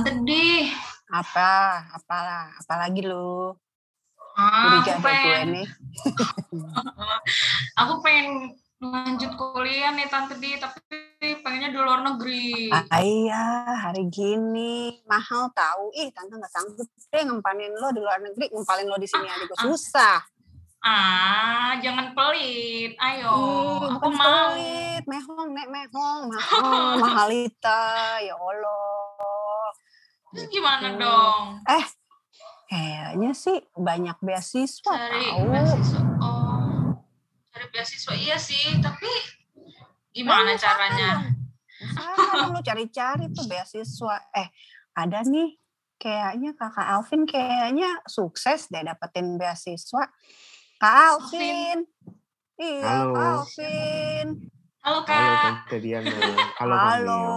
Tante di. Apa? Apalah? Apalagi lu? Ah, aku deh gue pengen, nih. aku pengen lanjut kuliah nih Tante di, tapi pengennya di luar negeri. Ah, iya, hari gini mahal tahu. Ih, tante nggak sanggup deh ngempanin lo di luar negeri, ngempalin lo di sini aja gue ah. susah. Ah, jangan pelit. Ayo, Ih, aku mau. pelit, mehong, nek mehong, mahal, mahalita, ya Allah. Terus gimana Gitu. dong? Kayaknya sih banyak beasiswa Cari tahu. beasiswa. Oh, cari beasiswa iya sih, tapi gimana Eh, usaha caranya? dong lu cari-cari tuh beasiswa. Eh, ada nih kayaknya kakak Alvin kayaknya sukses deh dapetin beasiswa. Kak Alvin. Iya, Halo. Kak Alvin. Halo Halo kak. Halo, Halo. Kamil.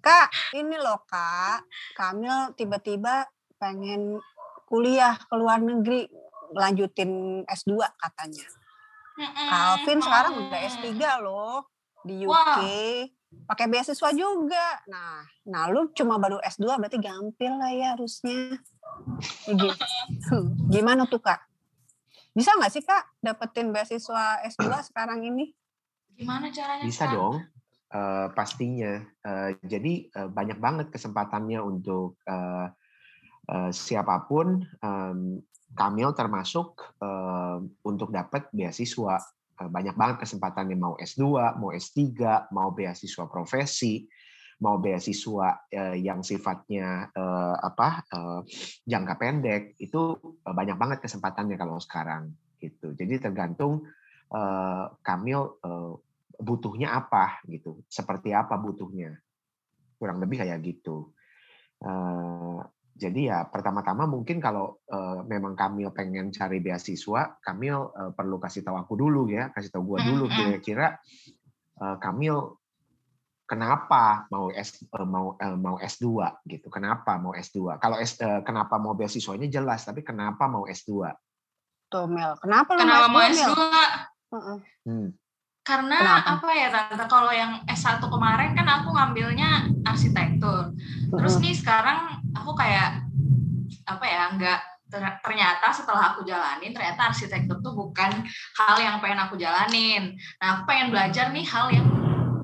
Kak, ini loh Kak. Kamil tiba-tiba pengen kuliah ke luar negeri lanjutin S2 katanya. Mm-mm, Kak Alvin sekarang mau. udah S3 loh di UK. Wah. Pakai beasiswa juga. Nah, nah lu cuma baru S2 berarti gampil lah ya harusnya. Ya gitu. Gimana tuh Kak? Bisa nggak sih Kak dapetin beasiswa S2 sekarang ini? Gimana caranya? Bisa Kak? dong. Eh, pastinya. Eh, jadi eh, banyak banget kesempatannya untuk eh, eh, siapa pun. em, Kamil termasuk eh, untuk dapat beasiswa. Eh, banyak banget kesempatannya mau S2, mau S3, mau beasiswa profesi, mau beasiswa eh, yang sifatnya eh, apa eh, jangka pendek itu eh, banyak banget kesempatannya kalau sekarang gitu. Jadi tergantung eh, Kamil eh, butuhnya apa gitu, seperti apa butuhnya, kurang lebih kayak gitu. Eh, jadi ya pertama-tama mungkin kalau eh, memang Kamil pengen cari beasiswa, Kamil eh, perlu kasih tahu aku dulu ya, kasih tahu gua dulu Mm-mm. kira-kira eh, Kamil kenapa mau S eh, mau eh, mau S2 gitu. Kenapa mau S2? Kalau S eh, kenapa mau beasiswanya jelas, tapi kenapa mau S2? Tuh Mel, kenapa lu Kenapa mau S2 Mel? S2? Heeh. Hmm. Karena Kenapa? apa ya tante? Kalau yang S1 kemarin kan aku ngambilnya arsitektur. Terus nih sekarang aku kayak apa ya nggak ter- ternyata setelah aku jalanin ternyata arsitektur tuh bukan hal yang pengen aku jalanin. Nah aku pengen belajar nih hal yang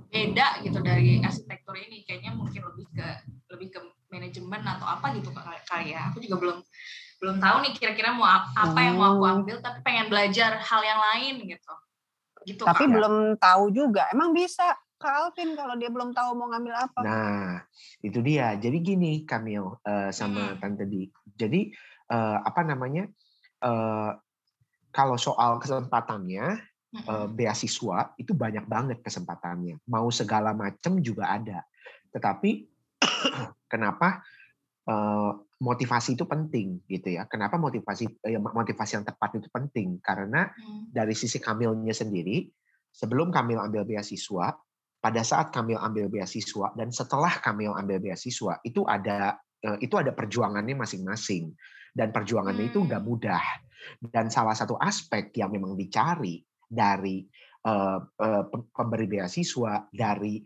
beda gitu dari arsitektur ini. Kayaknya mungkin lebih ke lebih ke manajemen atau apa gitu kali ya. Aku juga belum belum tahu nih kira-kira mau ap- apa yang mau aku Hmm. ambil tapi pengen belajar hal yang lain gitu. Gitu Tapi Kak. belum tahu juga. Emang bisa Kak Alvin kalau dia belum tahu mau ngambil apa? Nah, itu dia. Jadi gini, Kamil eh, sama Hmm. Tante Di. Jadi eh, apa namanya? eh, kalau soal kesempatannya Mm-mm. beasiswa itu banyak banget kesempatannya. Mau segala macam juga ada. Tetapi kenapa motivasi itu penting gitu ya? Kenapa motivasi eh, motivasi yang tepat itu penting? Karena Hmm. dari sisi Kamilnya sendiri, sebelum Kamil ambil beasiswa, pada saat Kamil ambil beasiswa dan setelah Kamil ambil beasiswa itu ada eh, itu ada perjuangannya masing-masing dan perjuangannya itu Hmm. nggak mudah dan salah satu aspek yang memang dicari dari eh, pe- pemberi beasiswa dari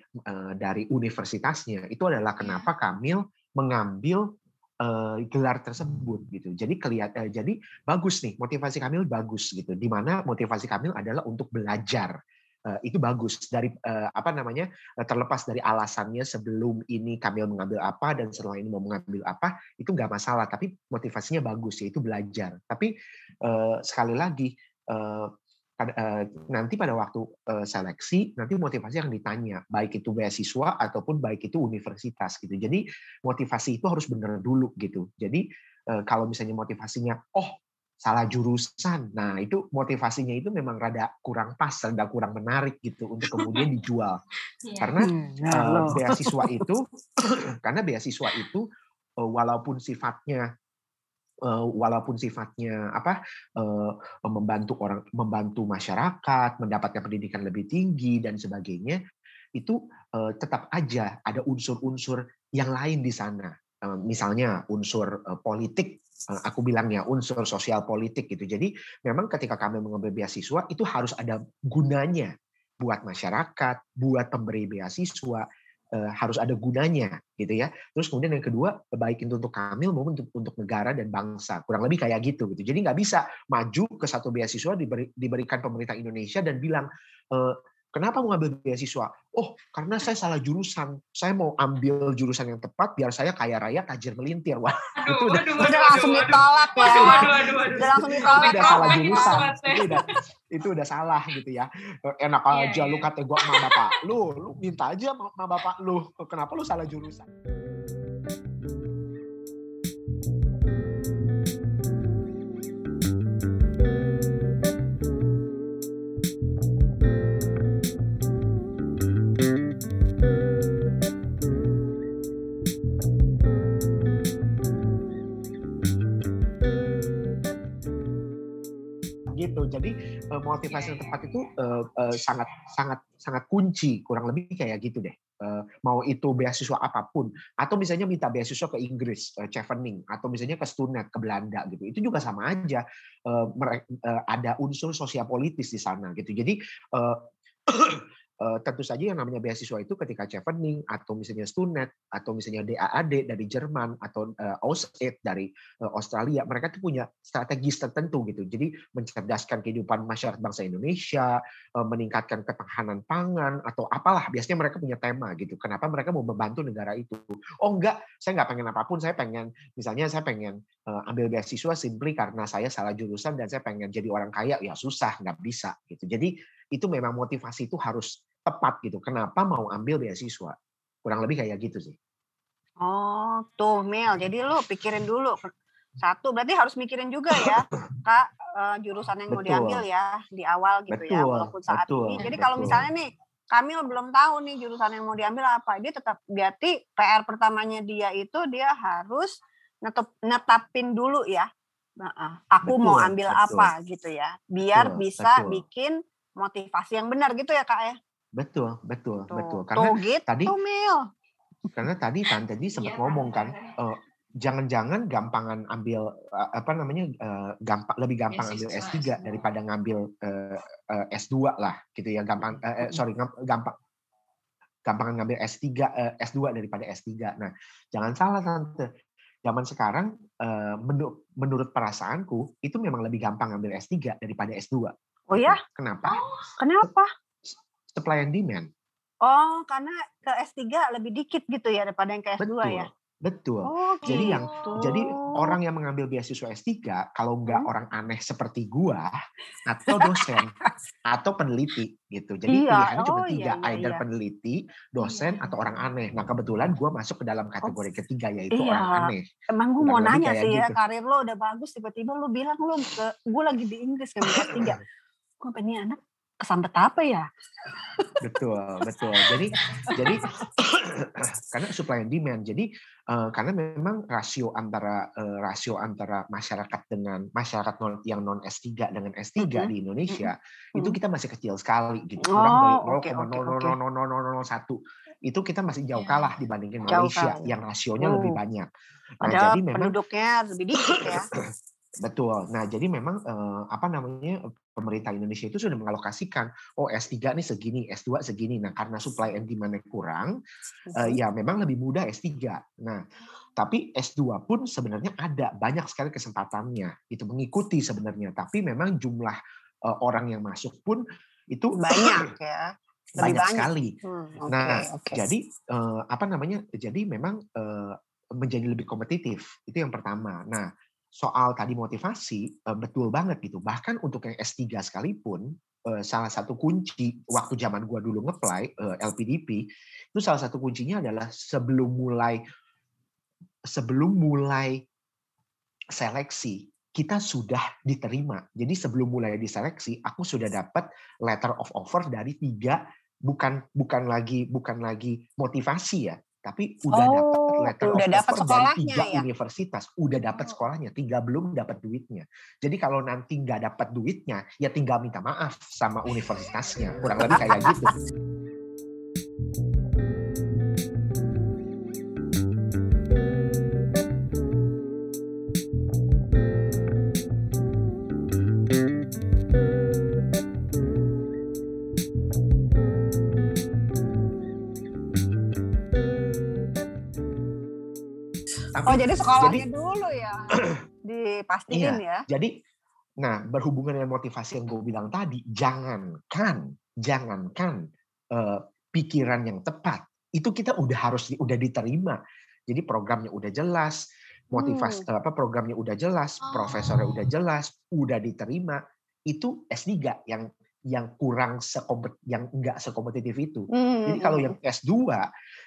dari universitasnya itu adalah kenapa Kamil mengambil eh, gelar tersebut gitu. Jadi kelihatan jadi bagus nih motivasi Kamil bagus gitu. Di mana motivasi Kamil adalah untuk belajar. Eh, itu bagus dari eh, apa namanya eh, terlepas dari alasannya sebelum ini Kamil mengambil apa dan setelah ini mau mengambil apa itu nggak masalah. Tapi motivasinya bagus yaitu belajar. Tapi eh, sekali lagi eh, eh, nanti pada waktu eh, seleksi nanti motivasi yang ditanya baik itu beasiswa ataupun baik itu universitas gitu. Jadi motivasi itu harus benar dulu gitu. Jadi eh, kalau misalnya motivasinya oh salah jurusan, nah itu motivasinya itu memang rada kurang pas, rada kurang menarik gitu untuk kemudian dijual. Iya. Karena Hmm, nah, eh, lo. beasiswa itu karena beasiswa itu eh, walaupun sifatnya eh, walaupun sifatnya apa eh, membantu orang membantu masyarakat mendapatkan pendidikan lebih tinggi dan sebagainya itu eh, tetap aja ada unsur-unsur yang lain di sana. Eh, misalnya unsur eh, politik eh, aku bilangnya unsur sosial politik gitu. Jadi memang ketika kami mengambil beasiswa itu harus ada gunanya buat masyarakat buat pemberi beasiswa harus ada gunanya gitu ya. Terus kemudian yang kedua baik itu untuk Kamil maupun untuk, untuk negara dan bangsa. Kurang lebih kayak gitu gitu. Jadi nggak bisa maju ke satu beasiswa diberi, diberikan pemerintah Indonesia dan bilang uh, Kenapa mau ambil beasiswa? Oh, karena saya salah jurusan. Saya mau ambil jurusan yang tepat biar saya kaya raya, tajir melintir. Wah, aduh, itu udah, aduh, udah langsung ditolak ya. Aduh, aduh, aduh, aduh. Udah langsung ditolak. Itu udah salah jurusan. Itu udah, itu udah salah gitu ya. Enak yeah, aja yeah. lu kata gua sama bapak lu, lu minta aja sama bapak lu. Kenapa lu salah jurusan? Uh, motivasi yang tepat itu uh, uh, sangat sangat sangat kunci kurang lebih kayak gitu deh. Uh, mau itu beasiswa apa pun atau misalnya minta beasiswa ke Inggris uh, Chevening atau misalnya ke Stunet ke Belanda gitu. Itu juga sama aja. Uh, uh, ada unsur sosial politis di sana gitu. Jadi uh, tentu saja yang namanya beasiswa itu ketika Chevening atau misalnya Stunet atau misalnya DAAD dari Jerman atau uh, AUSAID dari uh, Australia mereka tuh punya strategis tertentu gitu. Jadi mencerdaskan kehidupan masyarakat bangsa Indonesia meningkatkan ketahanan pangan atau apalah. Biasanya mereka punya tema gitu kenapa mereka mau membantu negara itu. Oh enggak saya nggak pengen apa pun. Saya pengen misalnya saya pengen ambil beasiswa simply karena saya salah jurusan dan saya pengen jadi orang kaya ya susah nggak bisa gitu. Jadi itu memang motivasi itu harus tepat gitu. Kenapa mau ambil beasiswa? Kurang lebih kayak gitu sih. Oh, tuh Mel. Jadi lu pikirin dulu. Satu, berarti harus mikirin juga ya, Kak, uh, jurusan yang betul. mau diambil ya di awal gitu ya, betul, ya, walaupun saat betul, ini. Jadi betul. kalau misalnya nih, Kamil belum tahu nih jurusan yang mau diambil apa, dia tetap berarti PR pertamanya dia itu dia harus netep, netapin dulu ya. Nah, aku betul, mau ambil betul. apa gitu ya, biar betul, bisa betul. bikin motivasi yang benar gitu ya kak ya. Betul, betul, Tuh. betul. Karena Tuh, gitu, tadi Mil. Karena tadi tante tadi sempat yeah, ngomong kan, uh, jangan-jangan gampangan ambil uh, apa namanya uh, gampang lebih gampang yes, ambil S3 yes. daripada ngambil uh, uh, S2 lah gitu ya gampang uh, sorry gampang gampang ngambil S3 uh, S2 daripada S3. Nah, jangan salah tante. Zaman sekarang uh, menur menurut perasaanku itu memang lebih gampang ngambil S3 daripada S2. Oh ya? Kenapa? Oh, kenapa? Supply and demand. Oh, karena ke S3 lebih dikit gitu ya daripada yang ke S2 Betul. ya? Betul. Oh, jadi yang jadi orang yang mengambil beasiswa S3 kalau nggak hmm. orang aneh seperti gua atau dosen atau peneliti gitu. Jadi iya. pilihannya oh, cuma tiga, iya, iya, either iya. peneliti, dosen hmm. atau orang aneh. Nah, kebetulan gua masuk ke dalam kategori oh, ketiga yaitu iya. orang aneh. Emang gua mau nanya sih ya, gitu. ya, karir lo udah bagus tiba-tiba lo bilang lo ke gua lagi di Inggris kan S3. Gue pengen anak kesambet apa ya? Betul, betul. Jadi jadi karena supply and demand. Jadi uh, karena memang rasio antara uh, rasio antara masyarakat dengan masyarakat non, yang non S3 dengan S3 mm -hmm. di Indonesia mm -hmm. itu kita masih kecil sekali gitu. Kurang oh, dari 0,00001. Itu kita masih jauh ya. kalah dibandingin Malaysia kalah. yang rasionya uh. lebih banyak. Nah, jadi memang penduduknya lebih dikit ya. Betul. Nah, jadi memang eh, apa namanya pemerintah Indonesia itu sudah mengalokasikan oh S3 nih segini, S2 segini. Nah, karena supply and demand kurang, eh, ya memang lebih mudah S3. Nah, tapi S2 pun sebenarnya ada banyak sekali kesempatannya itu mengikuti sebenarnya. Tapi memang jumlah eh, orang yang masuk pun itu banyak ya. Lebih banyak, banyak sekali. Hmm, okay, nah, okay. jadi eh, apa namanya? Jadi memang eh, menjadi lebih kompetitif. Itu yang pertama. Nah, soal tadi motivasi eh, betul banget gitu. Bahkan untuk yang S3 sekalipun eh, salah satu kunci waktu zaman gua dulu ngeplay eh, LPDP itu salah satu kuncinya adalah sebelum mulai sebelum mulai seleksi kita sudah diterima. Jadi sebelum mulai diseleksi aku sudah dapat letter of offer dari tiga bukan bukan lagi bukan lagi motivasi ya, tapi udah oh, dapat letter udah of dapat dari tiga ya? universitas, udah dapat oh. sekolahnya, tinggal belum dapat duitnya. Jadi kalau nanti nggak dapat duitnya, ya tinggal minta maaf sama universitasnya, kurang lebih kayak gitu. jadi sekolahnya jadi, dulu ya dipastiin iya, ya. Jadi nah berhubungan dengan motivasi yang gue bilang tadi, jangankan jangankan uh, pikiran yang tepat itu kita udah harus udah diterima. Jadi programnya udah jelas, motivasi hmm. apa programnya udah jelas, profesornya udah oh. jelas, udah diterima. Itu S3 yang yang kurang sekompet yang enggak sekompetitif itu. Hmm. Jadi kalau yang S2,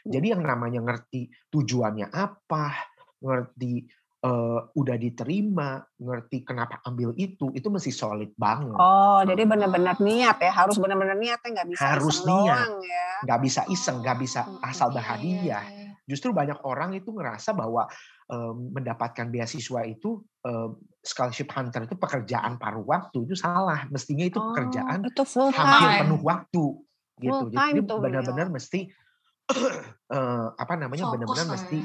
jadi yang namanya ngerti tujuannya apa, ngerti uh, udah diterima, ngerti kenapa ambil itu, itu masih solid banget. Oh, jadi benar-benar niat ya, harus benar-benar niat ya, nggak bisa harus iseng niat, doang ya. Nggak bisa iseng, nggak bisa asal berhadiah. Justru banyak orang itu ngerasa bahwa um, mendapatkan beasiswa itu um, scholarship hunter itu pekerjaan paruh waktu itu salah mestinya itu pekerjaan oh, itu full time. hampir penuh waktu gitu jadi benar-benar mesti uh, apa namanya benar-benar mesti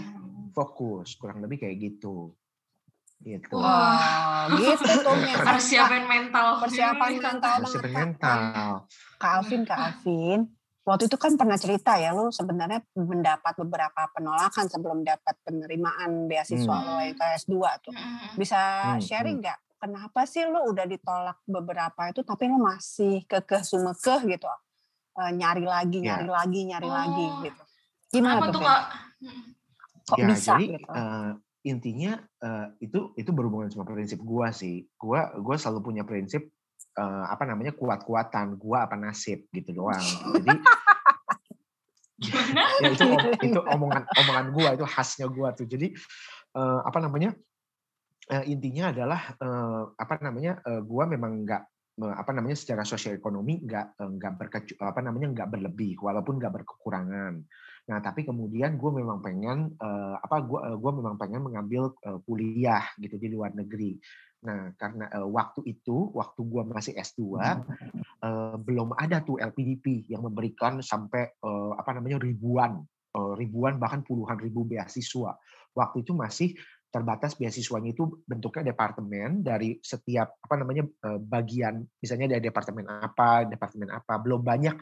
fokus kurang lebih kayak gitu gitu. Wah, gitu tuh persiapan mental. Persiapan mental Persiapan mental. Kak Alvin, Kak Alvin, waktu itu kan pernah cerita ya lu sebenarnya mendapat beberapa penolakan sebelum dapat penerimaan beasiswa hmm. lo yang ke S2 tuh. Bisa hmm. sharing nggak? Hmm. Kenapa sih lu udah ditolak beberapa itu tapi lu masih kekeh sumekeh gitu? Uh, nyari lagi, ya. nyari lagi, nyari oh. lagi gitu. Gimana tuh, Kak? Kok ya, bisa jadi, gitu? Uh, intinya uh, itu itu berhubungan sama prinsip gua sih. Gua gua selalu punya prinsip uh, apa namanya kuat-kuatan. Gua apa nasib gitu doang. Jadi ya itu itu omongan omongan gua itu khasnya gua tuh. Jadi uh, apa namanya uh, intinya adalah uh, apa namanya uh, gua memang nggak apa namanya secara sosial ekonomi nggak nggak berkecu apa namanya nggak berlebih walaupun nggak berkekurangan nah tapi kemudian gue memang pengen uh, apa gue gue memang pengen mengambil uh, kuliah gitu di luar negeri Nah, karena uh, waktu itu, waktu gua masih S2, uh, eh, belum ada tuh LPDP yang memberikan sampai uh, apa namanya ribuan, uh, ribuan bahkan puluhan ribu beasiswa. Waktu itu masih terbatas beasiswanya itu bentuknya departemen dari setiap apa namanya bagian misalnya dari departemen apa departemen apa belum banyak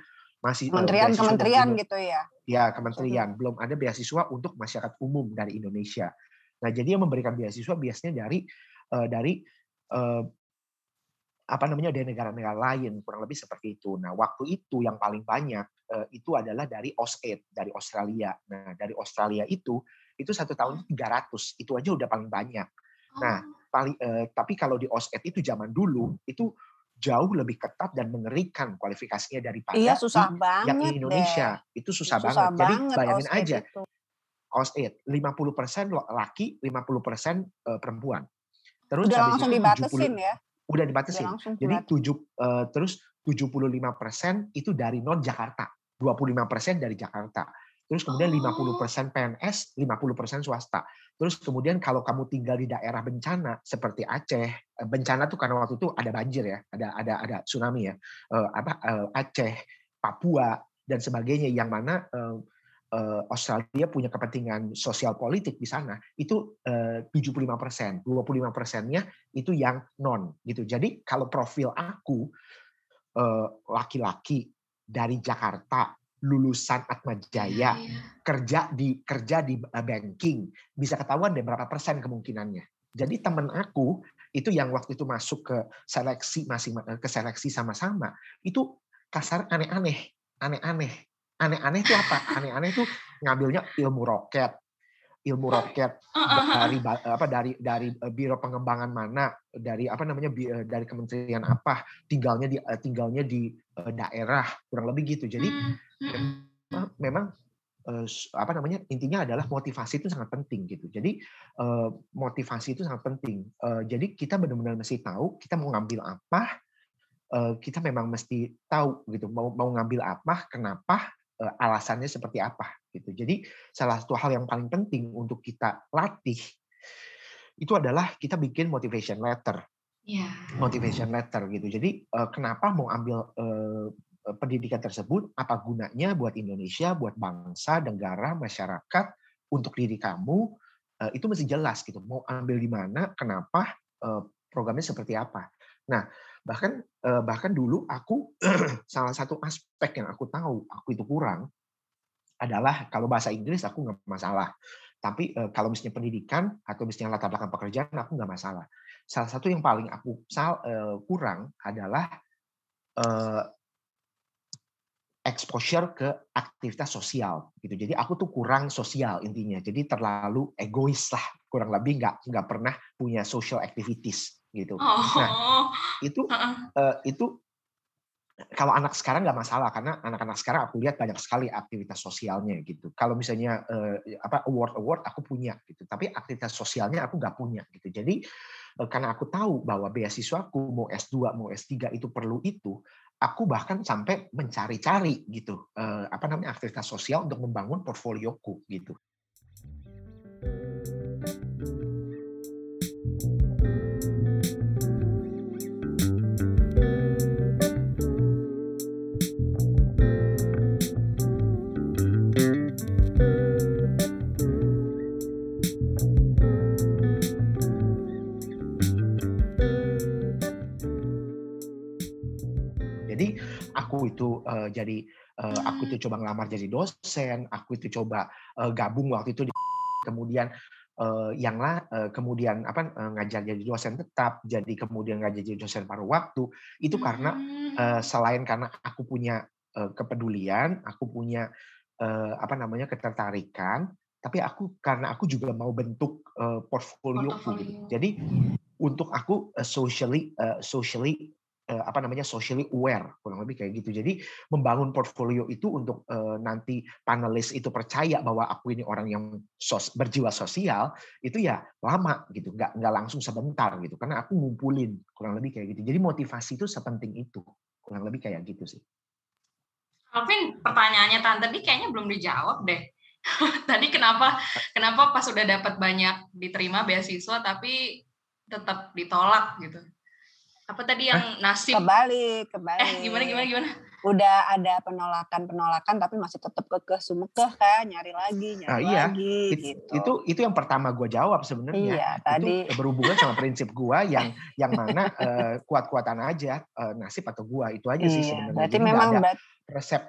masih kementerian uh, kementerian gitu ya ya kementerian belum ada beasiswa untuk masyarakat umum dari Indonesia nah jadi yang memberikan beasiswa biasanya dari uh, dari uh, apa namanya dari negara-negara lain kurang lebih seperti itu. Nah waktu itu yang paling banyak uh, itu adalah dari OSAID dari Australia. Nah dari Australia itu itu satu tahun 300 itu aja udah paling banyak. Nah oh. paling uh, tapi kalau di OSAID itu zaman dulu itu jauh lebih ketat dan mengerikan kualifikasinya daripada iya, susah di, banget yang di Indonesia deh. itu susah, susah banget. banget. Jadi bayangin aja. Itu. OSAID 50% laki, 50% perempuan. Terus udah langsung dibatasin 70, ya? Udah dibatasin. Udah Jadi tujuh uh, terus 75 persen itu dari non Jakarta, 25 persen dari Jakarta. Terus kemudian oh. 50 persen PNS, 50 persen swasta. Terus kemudian kalau kamu tinggal di daerah bencana seperti Aceh, eh, bencana tuh karena waktu itu ada banjir ya, ada ada ada tsunami ya, uh, apa uh, Aceh, Papua dan sebagainya yang mana uh, uh, Australia punya kepentingan sosial politik di sana itu uh, 75 persen, 25 persennya itu yang non gitu. Jadi kalau profil aku laki-laki uh, dari Jakarta lulusan Atmajaya yeah, yeah. kerja di kerja di banking bisa ketahuan deh berapa persen kemungkinannya. Jadi teman aku itu yang waktu itu masuk ke seleksi masing ke seleksi sama-sama. Itu kasar aneh-aneh, aneh-aneh. Aneh-aneh itu apa? Aneh-aneh itu ngambilnya ilmu roket, ilmu roket dari apa dari dari eh, biro pengembangan mana, dari apa namanya eh, dari kementerian apa, tinggalnya di eh, tinggalnya di daerah kurang lebih gitu. Jadi memang, memang apa namanya intinya adalah motivasi itu sangat penting gitu. Jadi motivasi itu sangat penting. Jadi kita benar-benar mesti tahu kita mau ngambil apa, kita memang mesti tahu gitu mau mau ngambil apa, kenapa, Eh, alasannya seperti apa gitu. Jadi salah satu hal yang paling penting untuk kita latih itu adalah kita bikin motivation letter. Yeah. Motivation letter gitu. Jadi eh, kenapa mau ambil eh, pendidikan tersebut? Apa gunanya buat Indonesia, buat bangsa, negara, masyarakat, untuk diri kamu? Itu mesti jelas gitu. Mau ambil di mana? Kenapa? Programnya seperti apa? Nah, bahkan bahkan dulu aku salah satu aspek yang aku tahu aku itu kurang adalah kalau bahasa Inggris aku nggak masalah. Tapi kalau misalnya pendidikan atau misalnya latar belakang pekerjaan aku nggak masalah. Salah satu yang paling aku kurang adalah exposure ke aktivitas sosial gitu. Jadi aku tuh kurang sosial intinya. Jadi terlalu egois lah kurang lebih nggak nggak pernah punya social activities gitu. Nah, oh. Nah itu uh, itu kalau anak sekarang nggak masalah karena anak-anak sekarang aku lihat banyak sekali aktivitas sosialnya gitu. Kalau misalnya uh, apa award award aku punya gitu, tapi aktivitas sosialnya aku nggak punya gitu. Jadi uh, karena aku tahu bahwa beasiswaku mau S2 mau S3 itu perlu itu, aku bahkan sampai mencari-cari gitu eh, apa namanya aktivitas sosial untuk membangun portfolioku gitu. Uh, jadi uh, aku itu hmm. coba ngelamar jadi dosen, aku itu coba uh, gabung waktu itu di kemudian uh, yang lah uh, kemudian apa uh, ngajar jadi dosen tetap, jadi kemudian ngajar jadi dosen paruh waktu itu karena uh, selain karena aku punya uh, kepedulian, aku punya uh, apa namanya ketertarikan, tapi aku karena aku juga mau bentuk uh, portfolio, portfolio. Gitu. Jadi untuk aku uh, socially uh, socially Eh, apa namanya socially aware kurang lebih kayak gitu. Jadi membangun portfolio itu untuk uh, nanti panelis itu percaya bahwa aku ini orang yang sos, berjiwa sosial itu ya lama gitu, nggak nggak langsung sebentar gitu. Karena aku ngumpulin kurang lebih kayak gitu. Jadi motivasi itu sepenting itu kurang lebih kayak gitu sih. Alvin, pertanyaannya tante tadi kayaknya belum dijawab deh. tadi kenapa kenapa pas sudah dapat banyak diterima beasiswa tapi tetap ditolak gitu? Apa tadi yang nasib? Kebalik kebalik. eh gimana gimana gimana? Udah ada penolakan penolakan tapi masih tetap kekeh sumukeh kan nyari lagi nyari ah, iya. lagi It, gitu. itu itu yang pertama gue jawab sebenarnya. Iya, tadi. itu berhubungan sama prinsip gue yang yang mana uh, kuat-kuatan aja uh, nasib atau gue itu aja iya, sih sebenarnya. berarti Jadi memang ada resep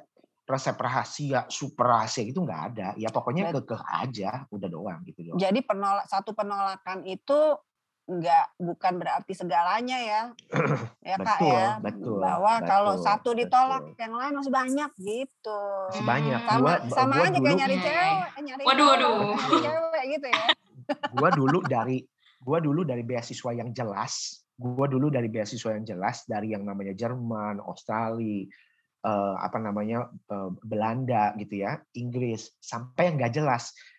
resep rahasia super rahasia itu nggak ada. Ya pokoknya kekeh aja udah doang gitu doang. jadi penolak satu penolakan itu nggak bukan berarti segalanya ya. Ya kak betul, ya. Betul, bahwa betul, kalau satu ditolak betul. yang lain masih banyak gitu. Masih banyak. Sama gua, sama gua aja dulu, kayak nyari cewek nyari waduh waduh. cewek gitu ya. Gua dulu dari gua dulu dari beasiswa yang jelas gua dulu dari beasiswa yang jelas dari yang namanya Jerman Australia uh, apa namanya uh, Belanda gitu ya Inggris sampai yang nggak jelas. Eh,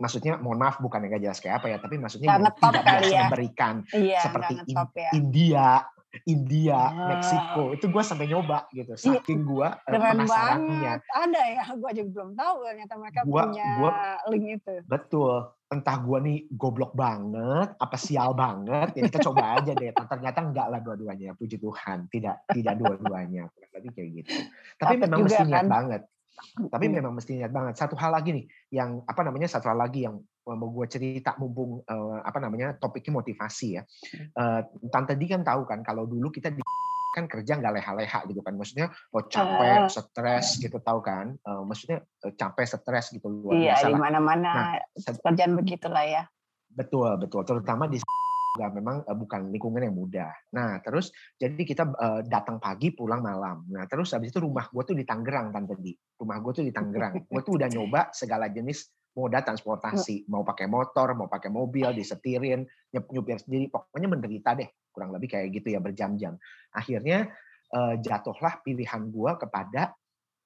maksudnya mohon maaf bukan yang gak jelas kayak apa ya, tapi maksudnya yang tidak biasa ya. memberikan iya, seperti in, ya. India, India, oh. Meksiko itu gue sampai nyoba gitu, iya, saking gue penasarannya. Ada ya, gue juga belum tahu ternyata mereka gua, punya gua, link itu. Betul, entah gue nih goblok banget, apa sial banget, ya kita coba aja deh. Ternyata enggak lah dua-duanya, puji Tuhan, tidak tidak dua-duanya, tapi kayak gitu. Tapi Tapi memang mesti niat kan? banget tapi hmm. memang mesti niat banget. Satu hal lagi nih, yang apa namanya satu hal lagi yang mau gue cerita mumpung uh, apa namanya topiknya motivasi ya. Uh, Tante Di kan tahu kan kalau dulu kita di kan kerja nggak leha-leha gitu kan. Maksudnya oh capek stres gitu tahu kan? Uh, maksudnya capek stres gitu luar iya, biasa di mana-mana nah, kerjaan begitulah ya. Betul betul. Terutama di juga memang uh, bukan lingkungan yang mudah. Nah, terus jadi kita uh, datang pagi pulang malam. Nah, terus habis itu rumah gue tuh di Tangerang kan tadi. Rumah gue tuh di Tangerang. gue tuh udah nyoba segala jenis moda transportasi, mau pakai motor, mau pakai mobil, disetirin, nyupir sendiri, pokoknya menderita deh, kurang lebih kayak gitu ya berjam-jam. Akhirnya uh, jatuhlah pilihan gue kepada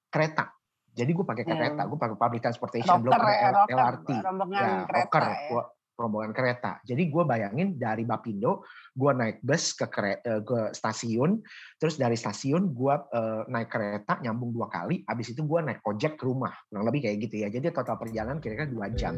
kereta. Jadi gue pakai kereta, gue pakai public transportation, belum pakai ya, LRT, ya, kereta, ya rombongan kereta. Jadi gue bayangin dari Bapindo, gue naik bus ke kereta, eh, ke stasiun, terus dari stasiun gue uh, naik kereta nyambung dua kali, habis itu gue naik ojek ke rumah, kurang lebih kayak gitu ya. Jadi total perjalanan kira-kira dua jam.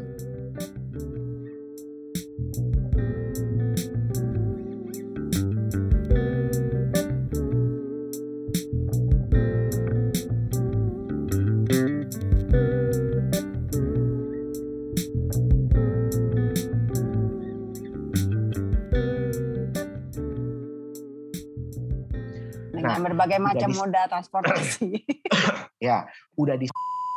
Berbagai macam moda transportasi. ya, udah di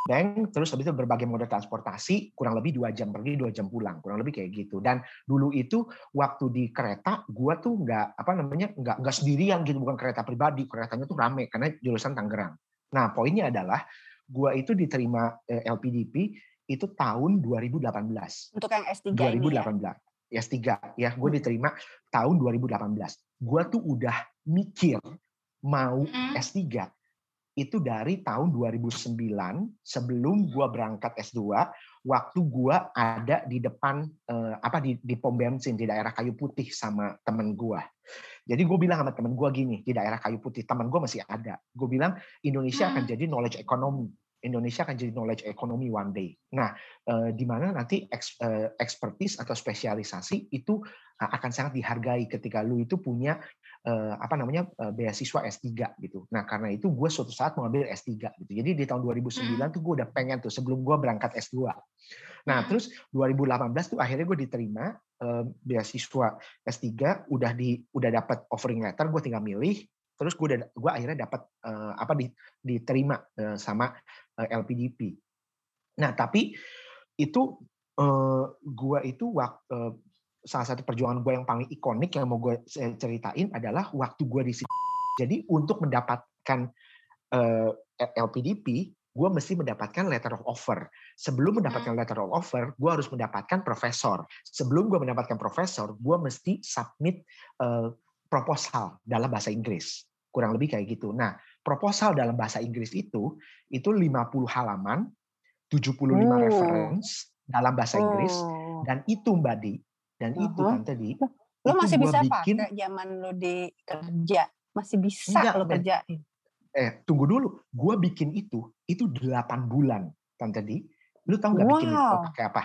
bank, terus habis itu berbagai moda transportasi, kurang lebih dua jam pergi, dua jam pulang, kurang lebih kayak gitu. Dan dulu itu waktu di kereta, gua tuh nggak apa namanya nggak nggak sendirian gitu, bukan kereta pribadi, keretanya tuh rame karena jurusan Tangerang. Nah poinnya adalah gua itu diterima eh, LPDP itu tahun 2018. Untuk yang S3 2018. ini ya? S3 ya, gue diterima tahun 2018. Gue tuh udah mikir mau Mm. S3 itu dari tahun 2009 sebelum gua berangkat S2 waktu gua ada di depan eh, apa di di pom bensin di daerah Kayu Putih sama temen gua. Jadi gue bilang sama temen gua gini di daerah Kayu Putih temen gua masih ada. Gue bilang Indonesia akan Hmm. jadi knowledge economy. Indonesia akan jadi knowledge economy one day. Nah, eh, di mana nanti eks- eh, expertise atau spesialisasi itu eh, akan sangat dihargai ketika lu itu punya eh, apa namanya eh, beasiswa S3 gitu. Nah karena itu gue suatu saat mau ambil S3 gitu. Jadi di tahun 2009 Hmm. tuh gue udah pengen tuh sebelum gue berangkat S2. Nah Hmm. terus 2018 tuh akhirnya gue diterima eh, beasiswa S3 udah di udah dapat offering letter gue tinggal milih. Terus gue udah gue akhirnya dapat eh, apa di, diterima eh, sama eh, LPDP. Nah tapi itu eh, gue itu waktu salah satu perjuangan gue yang paling ikonik yang mau gue ceritain adalah waktu gue di situ. Jadi untuk mendapatkan eh, LPDP, gue mesti mendapatkan letter of offer. Sebelum mendapatkan letter of offer, gue harus mendapatkan profesor. Sebelum gue mendapatkan profesor, gue mesti submit eh, proposal dalam bahasa Inggris. Kurang lebih kayak gitu. Nah, proposal dalam bahasa Inggris itu itu 50 halaman, 75 Oh. reference dalam bahasa Inggris Oh. dan itu Mbak Di dan itu Uh-huh. Tante Di Lo itu masih bisa bikin pakai zaman lo di kerja. Masih bisa Enggak, lo kerjain. eh tunggu dulu gue bikin itu itu 8 bulan Tante Di lu tahu nggak bikin itu Wow. pakai apa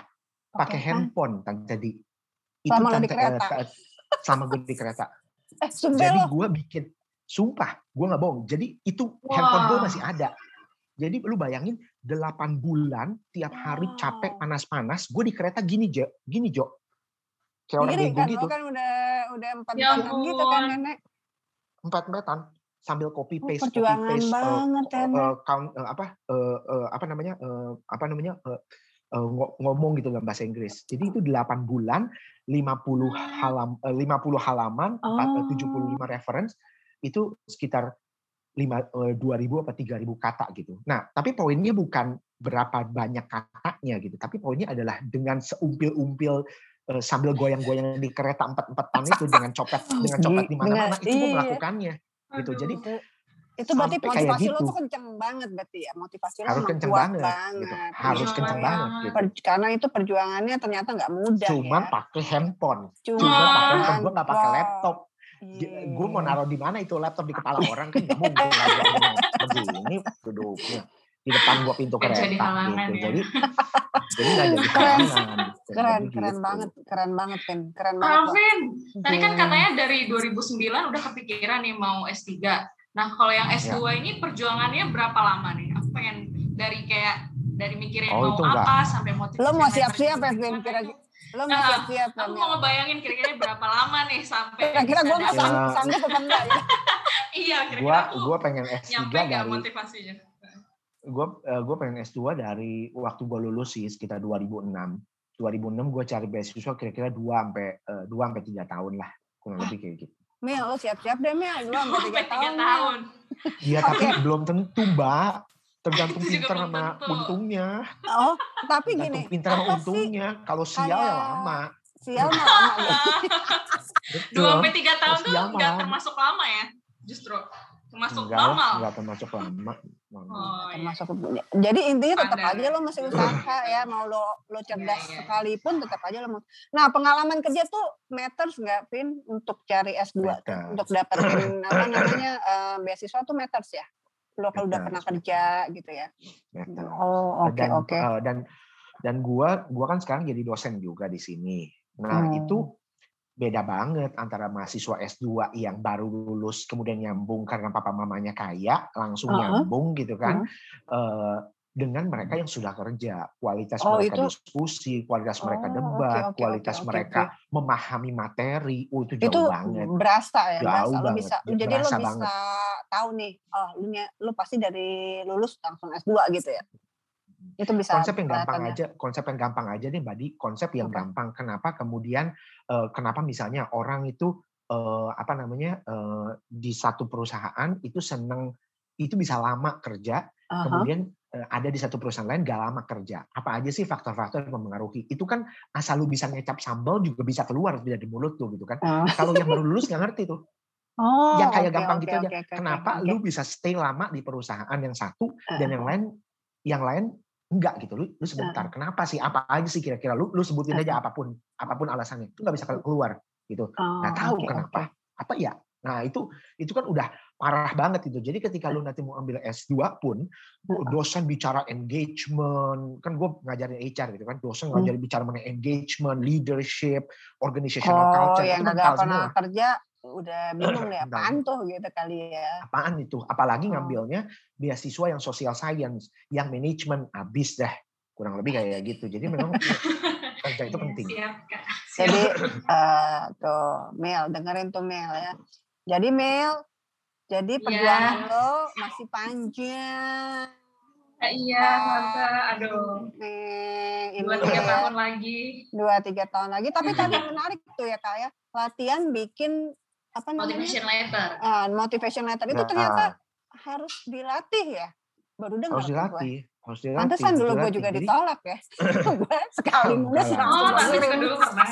pakai handphone Tante Di itu lo di Tante eh, kereta? ta- sama gue di kereta Eh, sumpah jadi lo. gue bikin sumpah gue nggak bohong jadi itu handphone gue masih ada jadi lu bayangin 8 bulan tiap hari capek Wow. panas-panas gue di kereta gini Jo gini Jo kayak orang Diri bego kan, gitu kan udah udah empat Ya empatan gitu kan nenek. empat-empatan sambil copy Oh, paste copy perjuangan paste eh, banget Nek. eh, count eh, apa eh, eh, apa namanya eh, apa namanya eh, eh, ngo- ngomong gitu dalam bahasa Inggris. Jadi itu 8 bulan, 50 halam eh, 50 halaman, empat- Oh. 75 reference itu sekitar 5 eh, 2000 apa 3000 kata gitu. Nah, tapi poinnya bukan berapa banyak katanya gitu, tapi poinnya adalah dengan seumpil-umpil eh, sambil goyang-goyang di kereta empat-empatan itu dengan copet dengan copet di mana-mana itu iya. melakukannya gitu. Jadi itu, berarti motivasi lo gitu. tuh kenceng banget berarti ya motivasi lo harus emang kenceng kuat banget, gitu. banget. Harus Iya. kenceng banget gitu. Per- karena itu perjuangannya ternyata nggak mudah Cuman ya. pakai handphone. Cuma Cuman pakai handphone, gue nggak pakai laptop. Iya. Gue mau naruh di mana itu laptop di kepala orang kan nggak mungkin begini duduknya di depan gua pintu kereta jadi halangan gitu. ya. Jadi jadi nggak jadi Keren. halangan. gitu. keren Jadi keren gitu. banget keren banget Pin keren banget. Alvin, tadi kan Hmm. katanya dari 2009 udah kepikiran nih mau S3. Nah, kalau yang S2 Ya. ini perjuangannya berapa lama nih? Aku pengen dari kayak dari mikirin Oh, mau itu enggak. apa sampai motivasi. Lo mau siap-siap ya, Vin? itu. Kira- lo mau Nah, siap-siap Aku mau ya? ngebayangin kira-kira berapa lama nih sampai kira-kira gue nggak sanggup apa enggak ya Iya, kira-kira Gua aku gua pengen S3 nyampe nggak dari motivasinya? Gue gue pengen S2 dari waktu gue lulus sih sekitar 2006. 2006 gue cari beasiswa kira-kira 2 sampai eh, 2 sampai 3 tahun lah kurang lebih kayak gitu. Mil lo siap-siap deh Mil dua sampai tiga tiga tahun tahun. Iya tapi belum tentu mbak. Tergantung Itu pinter sama tentu. untungnya. oh tapi gini Tergantung pinter sama untungnya. Kalau sial ya lama. sial mah lama. Dua sampai tiga tahun tuh nggak termasuk lama ya, justru termasuk Enggak normal. enggak termasuk lama. Oh, iya. termasuk jadi intinya tetap Standar. aja lo masih usaha ya mau lo lo cerdas Iya, iya. sekalipun tetap aja lo mau nah pengalaman kerja tuh matters nggak Pin untuk cari S2 tuh Matters. untuk dapetin apa namanya eh, beasiswa tuh matters ya lo kalau udah pernah kerja gitu ya Matters. oh oke dan oke eh, dan dan gua gua kan sekarang jadi dosen juga di sini. Nah, Hmm. itu beda banget antara mahasiswa S2 yang baru lulus kemudian nyambung karena papa mamanya kaya, langsung Uh-uh. nyambung gitu kan. eh, dengan mereka yang sudah kerja, kualitas Oh, mereka itu- diskusi, kualitas mereka Oh, debat, oke, oke, kualitas oke, mereka memahami materi, oh itu jauh itu banget. berasa ya Jauh berasa lo banget, bisa ya, jadi lo bisa banget. tahu nih oh lu pasti dari lulus langsung S2 gitu ya Itu bisa konsep yang gampang ya. aja, konsep yang gampang aja nih, Mbak Di. Konsep yang Apa? gampang. Kenapa kemudian eh, kenapa misalnya orang itu eh, apa namanya eh, di satu perusahaan itu seneng itu bisa lama kerja, Aha. kemudian eh, ada di satu perusahaan lain gak lama kerja. Apa aja sih faktor-faktor yang mempengaruhi? Itu kan asal lu bisa ngecap sambal juga bisa keluar dari mulut tuh gitu kan. Oh. Kalau yang baru lulus nggak ngerti tuh. Oh, yang kayak oke, gampang oke, gitu aja. oke, oke, Kenapa oke. lu bisa stay lama di perusahaan yang satu dan Eh, yang lain yang lain enggak gitu. Lu, lu sebentar. Kenapa sih? Apa aja sih kira-kira? Lu lu sebutin aja apa pun apa pun alasannya. Itu nggak bisa keluar gitu. oh, tahu oke, kenapa. Apa ya? Nah, itu itu kan udah parah banget itu. Jadi ketika lu nanti mau ambil S2 pun dosen bicara engagement, kan gue ngajarin HR gitu kan, dosen Hmm. ngajarin bicara mengenai engagement, leadership, organizational Oh, culture, yang itu nggak mental semua. kerja udah bingung deh Mental apaan tuh gitu kali ya. apaan itu? Apalagi Oh. ngambilnya beasiswa yang social science, yang manajemen, habis dah. Kurang lebih kayak gitu. Jadi memang kerja itu Iya, penting. Siap, Kak. Siap. Jadi eh tuh Mel dengerin tuh Mel ya. Jadi Mel, jadi Iya. perjuangan lo masih panjang. Eh, Iya, Tante. Aduh. Nih, ini Dua tiga ya, tahun lagi. dua tiga tahun lagi. Tapi tadi menarik tuh ya kak ya. Latihan bikin apa namanya? Motivation letter. Ah, motivation letter itu Nah, ternyata harus dilatih ya. Baru dengar Harus tuh gue. dilatih. Harus dilatih. Pantesan dulu gue dilatih. juga Jadi, ditolak ya. gue sekali Oh, nulis langsung Oh, ngirim. dulu pernah.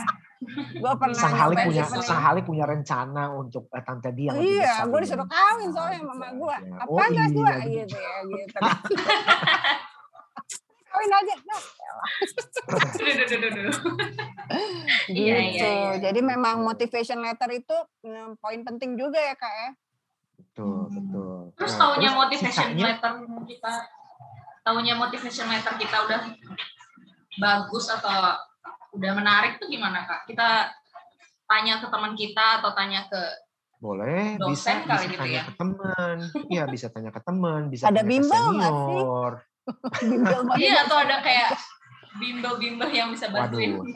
Gue pernah Sang Halik nyobain punya Halik punya rencana untuk eh, tante dia Iya, gue disuruh kawin soalnya Gitu mama gue. aja. Apa Oh enggak iya, gue gitu. gitu ya gitu. kawin aja. Nah, gitu. Iya, iya, iya. Jadi memang motivation letter itu mm, poin penting juga ya kak ya. Betul, betul. Terus Nah, taunya terus motivation sisanya- letter kita, taunya motivation letter kita udah bagus atau udah menarik tuh gimana kak? Kita tanya ke teman kita atau tanya ke Boleh, Dosen bisa, kali bisa gitu tanya ya? ke teman. Iya, bisa tanya ke teman, bisa Ada tanya ke bimbel nggak sih? senior. Banget. iya atau ada kayak bimbel-bimbel yang bisa bantuin Waduh.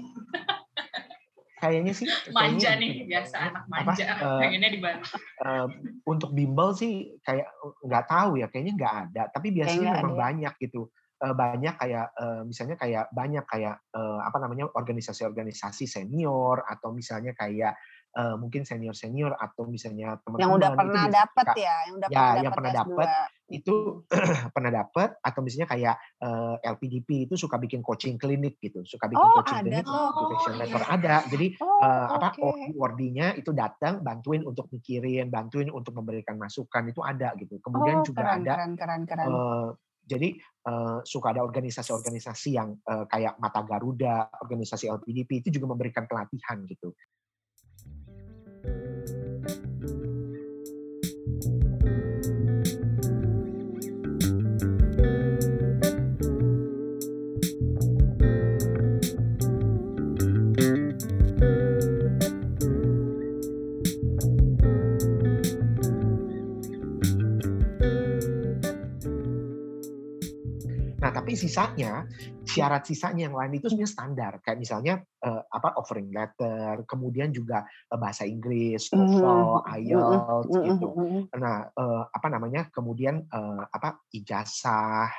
Kayaknya sih manja kayaknya nih gitu. biasa anak Apa, manja eh, pengennya dibantu. eh, untuk bimbel sih kayak nggak tahu ya, kayaknya nggak ada. Tapi biasanya memang ada ya. banyak gitu. Eh, banyak kayak eh, misalnya kayak banyak kayak eh, apa namanya organisasi-organisasi senior atau misalnya kayak eh, mungkin senior-senior atau misalnya teman-teman Yang udah pernah suka- ya, yang udah Ya, pernah yang pernah S2. dapet itu pernah dapet atau misalnya kayak eh, LPDP itu suka bikin coaching klinik gitu, suka bikin Oh, coaching ada klinik, motivation Oh, letter iya. ada. Jadi Oh, eh, apa wardinya itu datang bantuin untuk mikirin, bantuin untuk memberikan masukan itu ada gitu. Kemudian Oh, juga keren, ada keren, keren, keren. eh, jadi eh, suka ada organisasi-organisasi yang eh, kayak Mata Garuda, organisasi LPDP itu juga memberikan pelatihan gitu. Tapi sisanya, syarat sisanya yang lain itu sebenarnya standar. Kayak misalnya eh, apa offering letter, kemudian juga eh, bahasa Inggris, Mhm, TOEFL, mhm, IELTS mhm, gitu. Nah, eh, apa namanya? Kemudian eh, apa ijazah,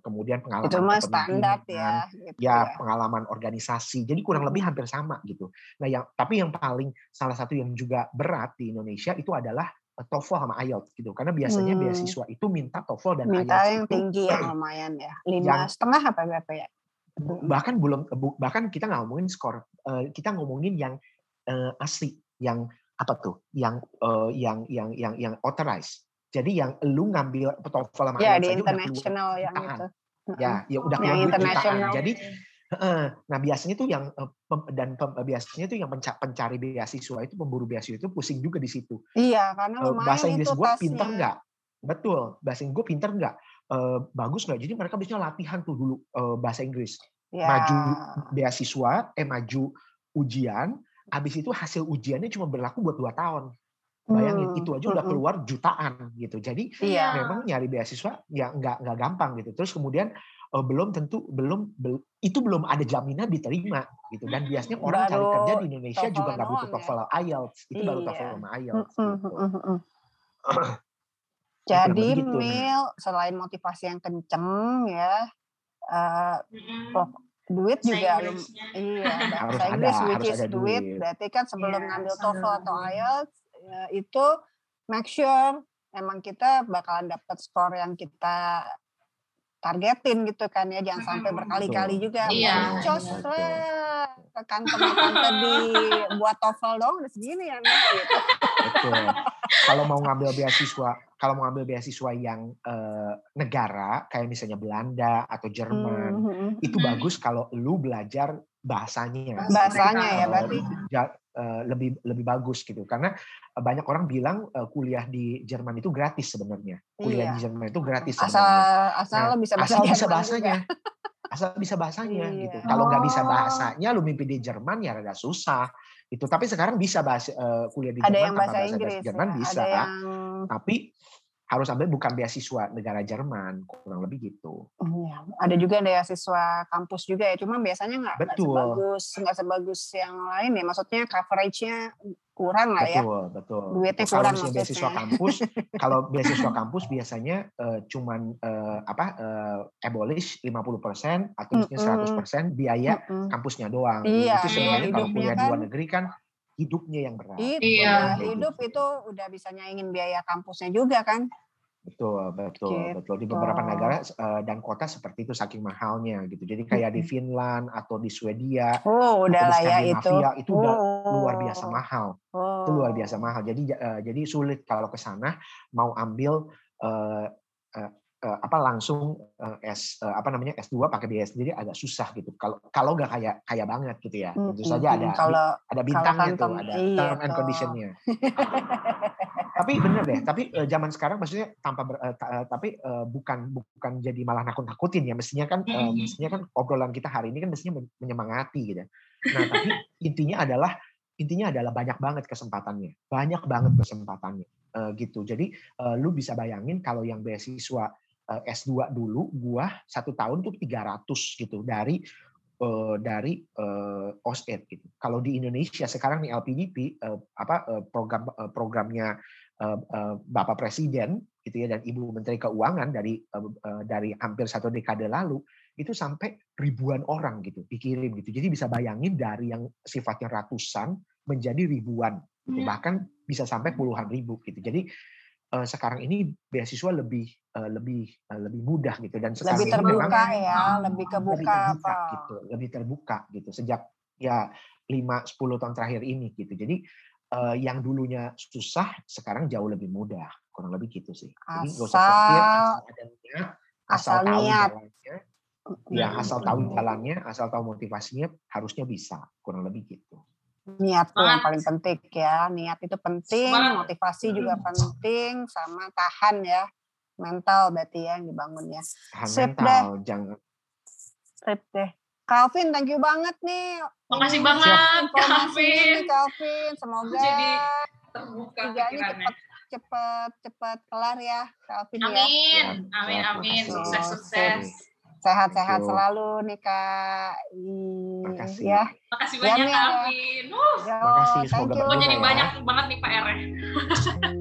kemudian pengalaman Itu mah standar ya. Gitu ya pengalaman organisasi. Jadi kurang lebih hampir sama gitu. Nah, yang tapi yang paling salah satu yang juga berat di Indonesia itu adalah TOEFL sama IELTS gitu. Karena biasanya Hmm. beasiswa itu minta TOEFL dan Minta IELTS yang itu tinggi yang lumayan ya. Lima setengah apa berapa ya? bahkan belum bahkan kita nggak ngomongin skor eh, kita ngomongin yang eh, asli yang apa tuh yang eh, yang yang yang yang authorized jadi yang lu ngambil TOEFL sama Ya IELTS di udah keluar international yang itu. ya ya udah Yang jutaan international. jadi Heeh. Nah biasanya tuh yang eh, dan pem- biasanya tuh yang penca- pencari beasiswa itu pemburu beasiswa itu pusing juga di situ. Iya, karena Eh, lumayan bahasa Inggris gue pinter nggak? Betul, bahasa Inggris gue pinter nggak? Eh, bagus nggak? Jadi mereka biasanya latihan tuh dulu eh, bahasa Inggris, Ya. maju beasiswa, eh maju ujian, habis itu hasil ujiannya cuma berlaku buat dua tahun. Bayangin Hmm, itu aja udah mm-mm. keluar jutaan gitu. Jadi Iya. memang nyari beasiswa ya nggak nggak gampang gitu. Terus kemudian eh, belum tentu belum bel- itu belum ada jaminan diterima gitu. Dan biasanya orang cari Baru kerja di Indonesia juga TOEFL nggak butuh doang ya? TOEFL IELTS. Itu baru Iya. TOEFL sama IELTS gitu. Jadi gitu. Mil selain motivasi yang kenceng ya, uh, Mm-mm. duit Bahasa juga lum, Inggrisnya. iya Harus bahasa ada, which harus is ada duit. duit. Berarti kan sebelum Iya, ngambil TOEFL atau duit. IELTS ya, itu make sure emang kita bakalan dapat skor yang kita targetin gitu kan ya jangan sampai berkali-kali juga Iya. cos lah ke kantong tante di buat TOEFL dong udah segini ya nih gitu. Betul. Kalau mau ngambil beasiswa, kalau mau ngambil beasiswa yang eh, negara kayak misalnya Belanda atau Jerman, hmm, hmm. itu Hmm. bagus kalau lu belajar bahasanya. bahasanya ya berarti ja- eh, lebih lebih bagus gitu karena banyak orang bilang eh, kuliah di Jerman itu gratis sebenarnya. Kuliah Iya. di Jerman itu gratis asal sebenarnya. asal Nah, lo bisa bahasa asal bisa bahasanya. Asal bisa bahasanya Iya. gitu. Kalau nggak bisa Oh. bahasanya lu mimpi di Jerman ya rada susah. Itu tapi sekarang bisa bahasa eh, kuliah di ada Jerman yang bahasa bahasa Inggris Jerman ya. bisa. yang Tapi harus ambil bukan beasiswa negara Jerman kurang lebih gitu. Iya, ada juga beasiswa kampus juga ya. Cuma biasanya nggak sebagus nggak sebagus yang lain ya. Maksudnya coveragenya kurang lah ya. Betul, betul. Duitnya Betul. kurang kalau beasiswa kampus, kalau beasiswa kampus biasanya eh, cuman eh, apa eh, abolish 50% atau misalnya Mm-mm. 100% biaya Mm-mm. kampusnya doang. Iya, itu sebenarnya biaya kalau kuliah di luar kan- negeri kan hidupnya yang berat. Itu Iya. ya, Kayak hidup gitu. itu udah bisa nyaingin biaya kampusnya juga kan. Betul, betul, Gitu. betul. Di beberapa negara eh, dan kota seperti itu saking mahalnya gitu. Jadi kayak di Finland atau di Swedia Oh, udah atau di lah ya itu. Itu udah Oh. luar biasa mahal. Oh. Itu luar biasa mahal. Jadi eh, jadi sulit kalau ke sana mau ambil eh, apa langsung eh, S eh, apa namanya S2 pakai biaya sendiri agak susah gitu. Kalau kalau nggak kayak kaya banget gitu ya. Tentu Mm-mm. saja ada Kalau ada bintangnya tuh, kantong- ada iya term and conditionnya. tapi bener deh, tapi eh, zaman sekarang maksudnya tanpa ber- eh, ta- eh, tapi eh, bukan bukan jadi malah nakut-nakutin ya. Mestinya kan eh, Mm-mm. mestinya kan obrolan kita hari ini kan mestinya men- menyemangati gitu. Nah, tapi intinya adalah intinya adalah banyak banget kesempatannya. Banyak banget kesempatannya. Eh, gitu. Jadi eh, lu bisa bayangin kalau yang beasiswa eh, S2 dulu gua satu tahun tuh 300 gitu dari eh, dari eh, OSED gitu. Kalau di Indonesia sekarang nih LPDP eh, apa eh, program eh, programnya eh, eh, Bapak Presiden gitu ya dan Ibu Menteri Keuangan dari eh, eh, dari hampir satu dekade lalu itu sampai ribuan orang gitu dikirim gitu. Jadi bisa bayangin dari yang sifatnya ratusan menjadi ribuan gitu. Hmm. Bahkan bisa sampai puluhan ribu gitu. Jadi eh, sekarang ini beasiswa lebih eh, lebih eh, lebih mudah gitu dan sekarang lebih ini memang terbuka ya, lebih lebih kebuka terbuka apa. gitu, lebih terbuka gitu sejak ya 5 10 tahun terakhir ini gitu. Jadi eh, yang dulunya susah sekarang jauh lebih mudah, kurang lebih gitu sih. Jadi nggak usah khawatir Asal asal ada niat, asal, asal tahu niat. jalannya, ya Hmm. asal tahu jalannya, asal tahu motivasinya harusnya bisa, kurang lebih gitu. Niat tuh yang paling penting ya niat itu penting Semangat. motivasi juga penting sama tahan ya mental berarti ya yang dibangun ya Tahan Sip mental, jangan Sip deh Calvin thank you banget nih Makasih banget, Calvin. nih, Calvin semoga Jadi terbuka pikirannya. cepet cepet cepet kelar ya Calvin ya Amin, Siap, amin, amin. makasih. Sukses, sukses. Sehat-sehat you. selalu nih kak Makasih. ya Makasih Ya, banyak, ya. Uh, Yo, Makasih, thank semoga berguna jadi ya. banyak banget nih PR-nya.